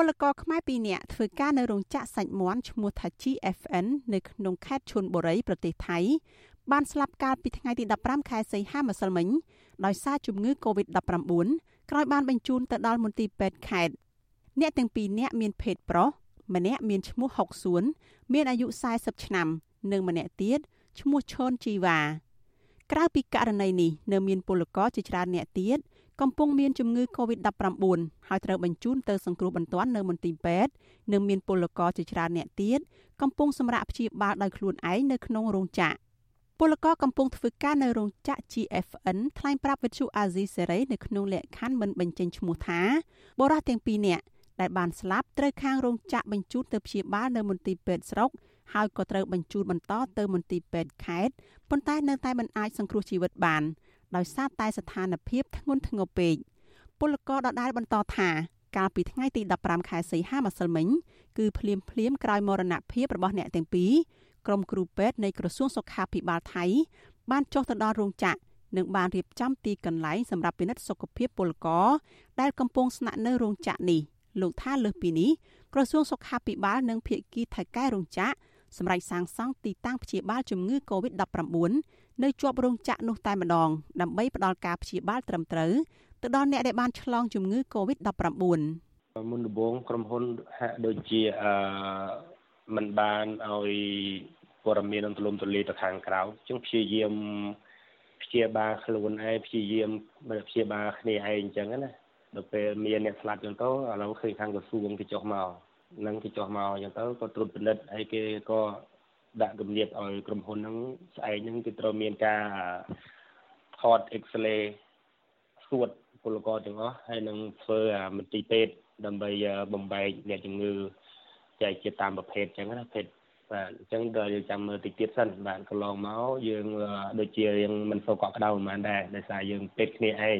ពលករខ្មែរ2នាក់ធ្វើការនៅរោងចក្រសាច់មាន់ឈ្មោះថា GFN នៅក្នុងខេត្តឈុនបុរីប្រទេសថៃបានស្លាប់កាលពីថ្ងៃទី15ខែសីហាម្សិលមិញដោយសារជំងឺ Covid-19 ក្រោយបានបញ្ជូនទៅដល់មន្ទីរពេទ្យខេត្តអ្នកទាំងពីរនាក់មានភេទប្រុសម្នាក់មានឈ្មោះហុកសួនមានអាយុ40ឆ្នាំ និងម្នាក់ទៀតឈ្មោះឈុនជីវ៉ាក្រៅពីករណីនេះនៅមានពលករជាច្រើនអ្នកទៀត កំពុងមានជំងឺ Covid-19 ហើយត្រូវបញ្ជូនទៅសង្គ្រោះបន្ទាន់នៅមន្ទីរពេទ្យនិងមានពលករជាច្រើនអ្នកទៀតកំពុងសម្រាកព្យាបាលដោយខ្លួនឯងនៅក្នុងរោងចក្រពលករកំពុងធ្វើការនៅរោងចក្រ GFN ថ្លែងប្រាប់វិទ្យុអាស៊ីសេរីនៅក្នុងលក្ខខណ្ឌមិនបញ្ចេញឈ្មោះថាបរិះទាំងពីរនាក់ដែលបានស្លាប់ត្រូវខាងរោងចក្របញ្ជូនទៅព្យាបាលនៅមន្ទីរពេទ្យស្រុកហើយក៏ត្រូវបញ្ជូនបន្តទៅមន្ទីរពេទ្យខេត្តប៉ុន្តែនៅតែមិនអាចសង្គ្រោះជីវិតបាន ដោយសារតែស្ថានភាពធ្ងន់ធ្ងរពេកពលករដដែលបន្តថាកាលពីថ្ងៃទី15ខែសីហាម្សិលមិញគឺភ្លាមភ្លាមក្រោយមរណភាពរបស់អ្នកទាំងពីរក្រុមគ្រូពេទ្យនៃក្រសួងសុខាភិបាលថៃ បានចុះទៅដល់រោងចក្រនិងបានរៀបចំទីកន្លែងសម្រាប់ពិនិត្យសុខភាពពលករដែលកំពុងស្នាក់នៅរោងចក្រនេះលោកថាលើសពីនេះក្រសួងសុខាភិបាលនិងភាគីថៃកែរោងចក្រសម្រាប់សាងសង់ទីតាំងព្យាបាលជំងឺ Covid-19 នៅជាប់រោងចក្រនោះតែម្ដងដើម្បីផ្ដល់ការព្យាបាលត្រឹមត្រូវទៅដល់អ្នកដែលបានឆ្លងជំងឺ Covid-19 មុនដំបូងក្រុមហ៊ុនហាក់ដូចជាអឺមិនបានឲ្យព័ត៌មាននឹងទូលំទូលាយទៅខាងក្រៅជាងព្យាយាមព្យាបាលខ្លួនឯងព្យាយាមព្យាបាលគ្នាឯងអញ្ចឹងណាដល់ពេលមានអ្នកស្លាប់ចឹងទៅឥឡូវឃើញខាងក្រសួងគេចុះមកនឹងគេចុះមកចឹងទៅក៏ត្រួតពិនិត្យហើយគេក៏ ដាក់គំនាបឲ្យក្រុមហ៊ុនហ្នឹងស្អែកហ្នឹងគឺត្រូវមានការថត X-ray សួតពលករទាំងអស់ហើយនឹងធ្វើមន្ទីរពេទ្យដើម្បីបំបែកអ្នកជំងឺចែកជាតាមប្រភេទចឹងណាភេទបាទអញ្ចឹងដល់យើងចាំមើលតិចទៀតសិនបាទកន្លងមកយើងដូចជាយើងមិនសូវកក់ក្ដៅប៉ុន្មានដែរដោយសារយើងពេទ្យគ្នាឯង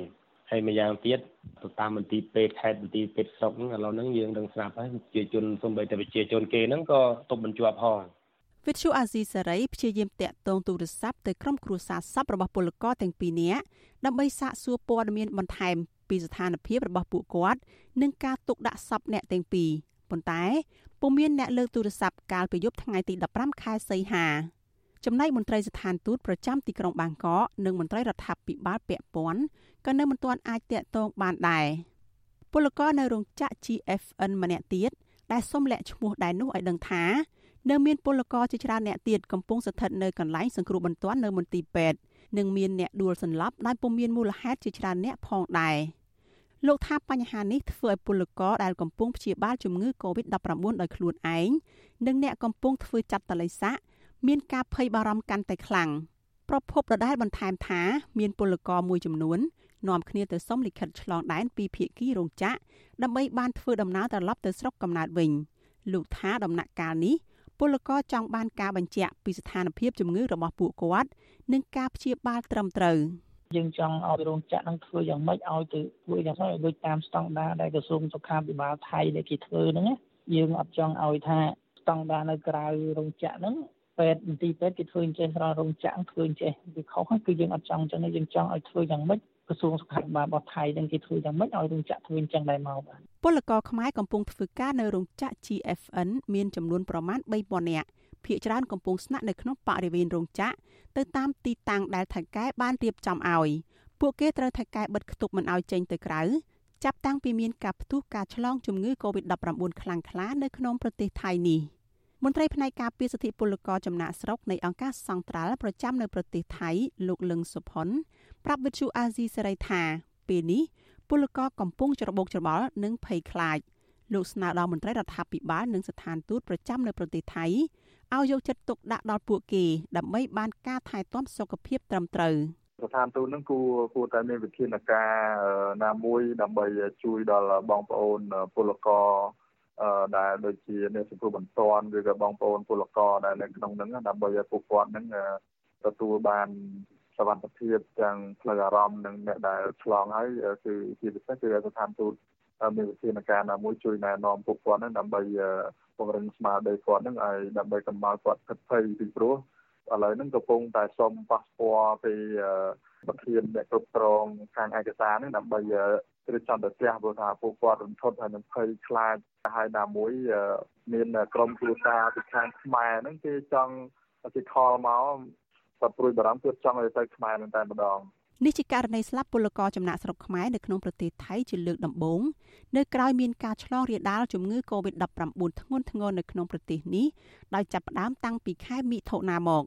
ហើយម្យ៉ាងទៀតទៅតាមមន្ទីរពេទ្យខេត្តមន្ទីរពេទ្យស្រុកហ្នឹងឥឡូវហ្នឹងយើងដឹងស្រាប់ហើយប្រជាជនសូម្បីតែប្រជាជនគេហ្នឹងក៏ទប់បញ្ជាប់ផង វិទ្យុអាស៊ីសេរីព្យាយាមតាក់ទងទូរស័ព្ទទៅក្រុមគ្រួសារសពរបស់ពលករទាំងពីរនាក់ដើម្បីសាកសួរព័ត៌មានបន្ថែមពីស្ថានភាពរបស់ពួកគាត់និងការទុកដាក់សពអ្នកទាំងពីរប៉ុន្តែពុំមានអ្នកលើកទូរស័ព្ទកាលពីយប់ថ្ងៃទី15ខែសីហាចំណែកមន្ត្រីស្ថានទូតប្រចាំទីក្រុងបាងកកនិងមន្ត្រីរដ្ឋាភិបាលពាក់ព័ន្ធក៏នៅមិនទាន់អាចតាក់ទងបានដែរពលករនៅរោងចក្រ GFN ម្នាក់ទៀតដែលសុំលាក់ឈ្មោះដែរនោះឲ្យដឹងថា នៅមានពលករជាច្រើនអ្នកទៀតកំពុងស្ថិតនៅកន្លែងសង្គ្រោះបន្ទាន់នៅមន្ទីរពេទ្យនិងមានអ្នកដួលសន្លប់ដោយពុំមានមូលហេតុជាច្រើនអ្នកផងដែរលោកថាបញ្ហានេះធ្វើឲ្យពលករដែលកំពុងព្យាបាលជំងឺ Covid-19 ដោយខ្លួនឯងនិងអ្នកកំពុងធ្វើចាត់តលិស័កមានការភ័យបារម្ភកាន់តែខ្លាំងប្រពន្ធដដែលបន្ថែមថាមានពលករមួយចំនួននាំគ្នាទៅសុំលិខិតឆ្លងដែនពីភៀកគីរោងចក្រដើម្បីបានធ្វើដំណើរត្រឡប់ទៅស្រុកកំណើតវិញលោកថាដំណាក់កាលនេះ ពលករចង់បានការបញ្ជាក់ពីស្ថានភាពជំងឺរបស់ពួកគាត់និងការព្យាបាលត្រឹមត្រូវយើងចង់ឲ្យរោងចក្រនឹងធ្វើយ៉ាងម៉េចឲ្យទៅធ្វើយ៉ាងម៉េចឲ្យដូចតាមស្តង់ដារដែលក្រសួងសុខាភិបាលថៃដែលគេធ្វើហ្នឹងយើងអត់ចង់ឲ្យថាស្តង់ដារនៅក្រៅរោងចក្រហ្នឹងពេទ្យមន្ទីរពេទ្យគេធ្វើអញ្ចឹងក្រៅរោងចក្រធ្វើអញ្ចឹងវាខុសហើយគឺយើងអត់ចង់អញ្ចឹងយើងចង់ឲ្យធ្វើយ៉ាងម៉េចក្រសួងសុខាភិបាលរបស់ថៃនឹងគេធ្វើយ៉ាងម៉េចឲ្យរោងចក្រធ្វើអញ្ចឹងដែរមកបាទ ពលករខ្មែរកំពុងធ្វើការនៅរោងចក្រ GFN មានចំនួនប្រមាណ3000នាក់ភាគច្រើនកំពុងស្នាក់នៅក្នុងបរិវេណរោងចក្រទៅតាមទីតាំងដែលថៃកែបានរៀបចំឲ្យពួកគេត្រូវថៃកែបិទគប់មិនឲ្យចេញទៅក្រៅចាប់តាំងពីមានការផ្ទុះការឆ្លងជំងឺ Covid-19 ខ្លាំងក្លានៅក្នុងប្រទេសថៃនេះមន្ត្រីផ្នែកការពារសិទ្ធិពលករចំណាក់ស្រុកនៃអង្គការសង្ត្រាល់ប្រចាំនៅប្រទេសថៃលោកលឹងសុផុនប្រាប់វិទ្យុអាស៊ីសេរីថាពេលនេះ ពលករកំពុងច្របូកច្របល់និងភ័យខ្លាចលោកស្នើដល់មន្ត្រីរដ្ឋាភិបាលនិងស្ថានទូតប្រចាំនៅប្រទេសថៃឲ្យយកចិត្តទុកដាក់ដល់ពួកគេដើម្បីបានការថែទាំសុខភាពត្រឹមត្រូវស្ថានទូតនឹងគួរគួរតែមានវិធានការណាមួយដើម្បីជួយដល់បងប្អូនពលករដែលដូចជាអ្នកសង្គ្រោះបន្ទាន់ឬក៏បងប្អូនពលករដែលនៅក្នុងហ្នឹងដើម្បីឲ្យពួកគាត់ហ្នឹងទទួលបាន សវត្ថភាពទាំងផ្លូវអារម្មណ៍និងអ្នកដែលឆ្លងហើយគឺជាពិសេសគឺស្ថានទូតមានវិធានការណាមួយជួយណែនាំពួកគាត់ហ្នឹងដើម្បីពង្រឹងស្មារតីគាត់ហ្នឹងឲ្យដើម្បីកុំឲ្យគាត់គិតភ័យពីព្រោះឥឡូវហ្នឹងកំពុងតែសុំប៉ាសពតពីប្រធានអ្នកគ្រប់គ្រងខាងឯកសារហ្នឹងដើម្បីឬចង់ទៅផ្ទះព្រោះថាពួកគាត់រន្ធត់ហើយនឹងភ័យខ្លាចហើយណាមួយមានក្រុមគ្រួសារពីខាងខ្មែរហ្នឹងគេចង់គេខលមក គាត់ព្រួយបារម្ភគាត់ចង់ឲ្យទៅខ្មែរនឹងតែម្ដងនេះជាករណីស្លាប់ពលករចំណាក់ស្រុកខ្មែរនៅក្នុងប្រទេសថៃជាលើកដំបូងនៅក្រៅមានការឆ្លងរាលដាលជំងឺ Covid-19 ធ្ងន់ធ្ងរនៅក្នុងប្រទេសនេះដោយចាប់ផ្ដើមតាំងពីខែមិថុនាមក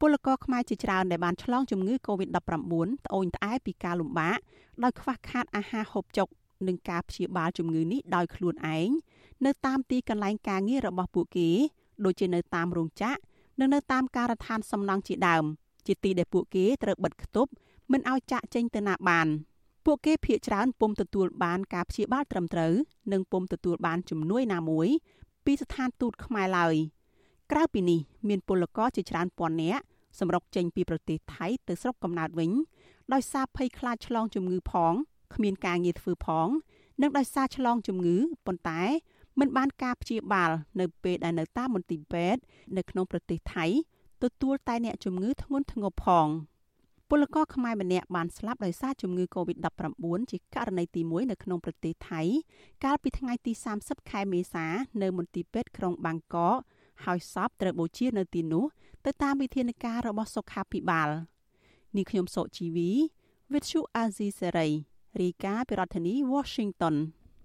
ពលករខ្មែរជាច្រើនដែលបានឆ្លងជំងឺ Covid-19 ត្អូញត្អែពីការលំបាកដោយខ្វះខាតអាហារហូបចុកនិងការព្យាបាលជំងឺនេះដោយខ្លួនឯងនៅតាមទីកន្លែងការងាររបស់ពួកគេដូចជានៅតាមរោងចក្រ និងនៅតាមការដ្ឋានសំណង់ជាដើម ជាទីដែលពួកគេត្រូវបិទគប់មិនឲ្យចាក់ចេញទៅណាបាន ពួកគេភ័យច្រើនពុំទទួលបានការព្យាបាលត្រឹមត្រូវនិងពុំទទួលបានជំនួយណាមួយពីស្ថានទូតខ្មែរឡើយក្រៅពីនេះមានពលករជាច្រើនពាន់នាក់សម្រុកចេញពីប្រទេសថៃទៅស្រុកកំណើតវិញដោយសារភ័យខ្លាចឆ្លងជំងឺផងគ្មានការងារធ្វើផង និងដោយសារឆ្លងជំងឺប៉ុន្តែ មិនបានការព្យាបាលនៅពេលដែលនៅតាមមន្ទីរពេទ្យនៅក្នុងប្រទេសថៃទទួលតែអ្នកជំងឺធ្ងន់ធ្ងរផងពលករខ្មែរម្នាក់បានស្លាប់ដោយសារជំងឺ Covid-19 ជាករណីទី1នៅក្នុងប្រទេសថៃ កាលពីថ្ងៃទី30ខែមេសានៅមន្ទីរពេទ្យក្រុងបាងកកហើយសពត្រូវបូជានៅទីនោះទៅតាមវិធានការរបស់សុខាភិបាលនេះខ្ញុំសុជីវី With you Azizi Serai រីកាពីរដ្ឋធានី Washington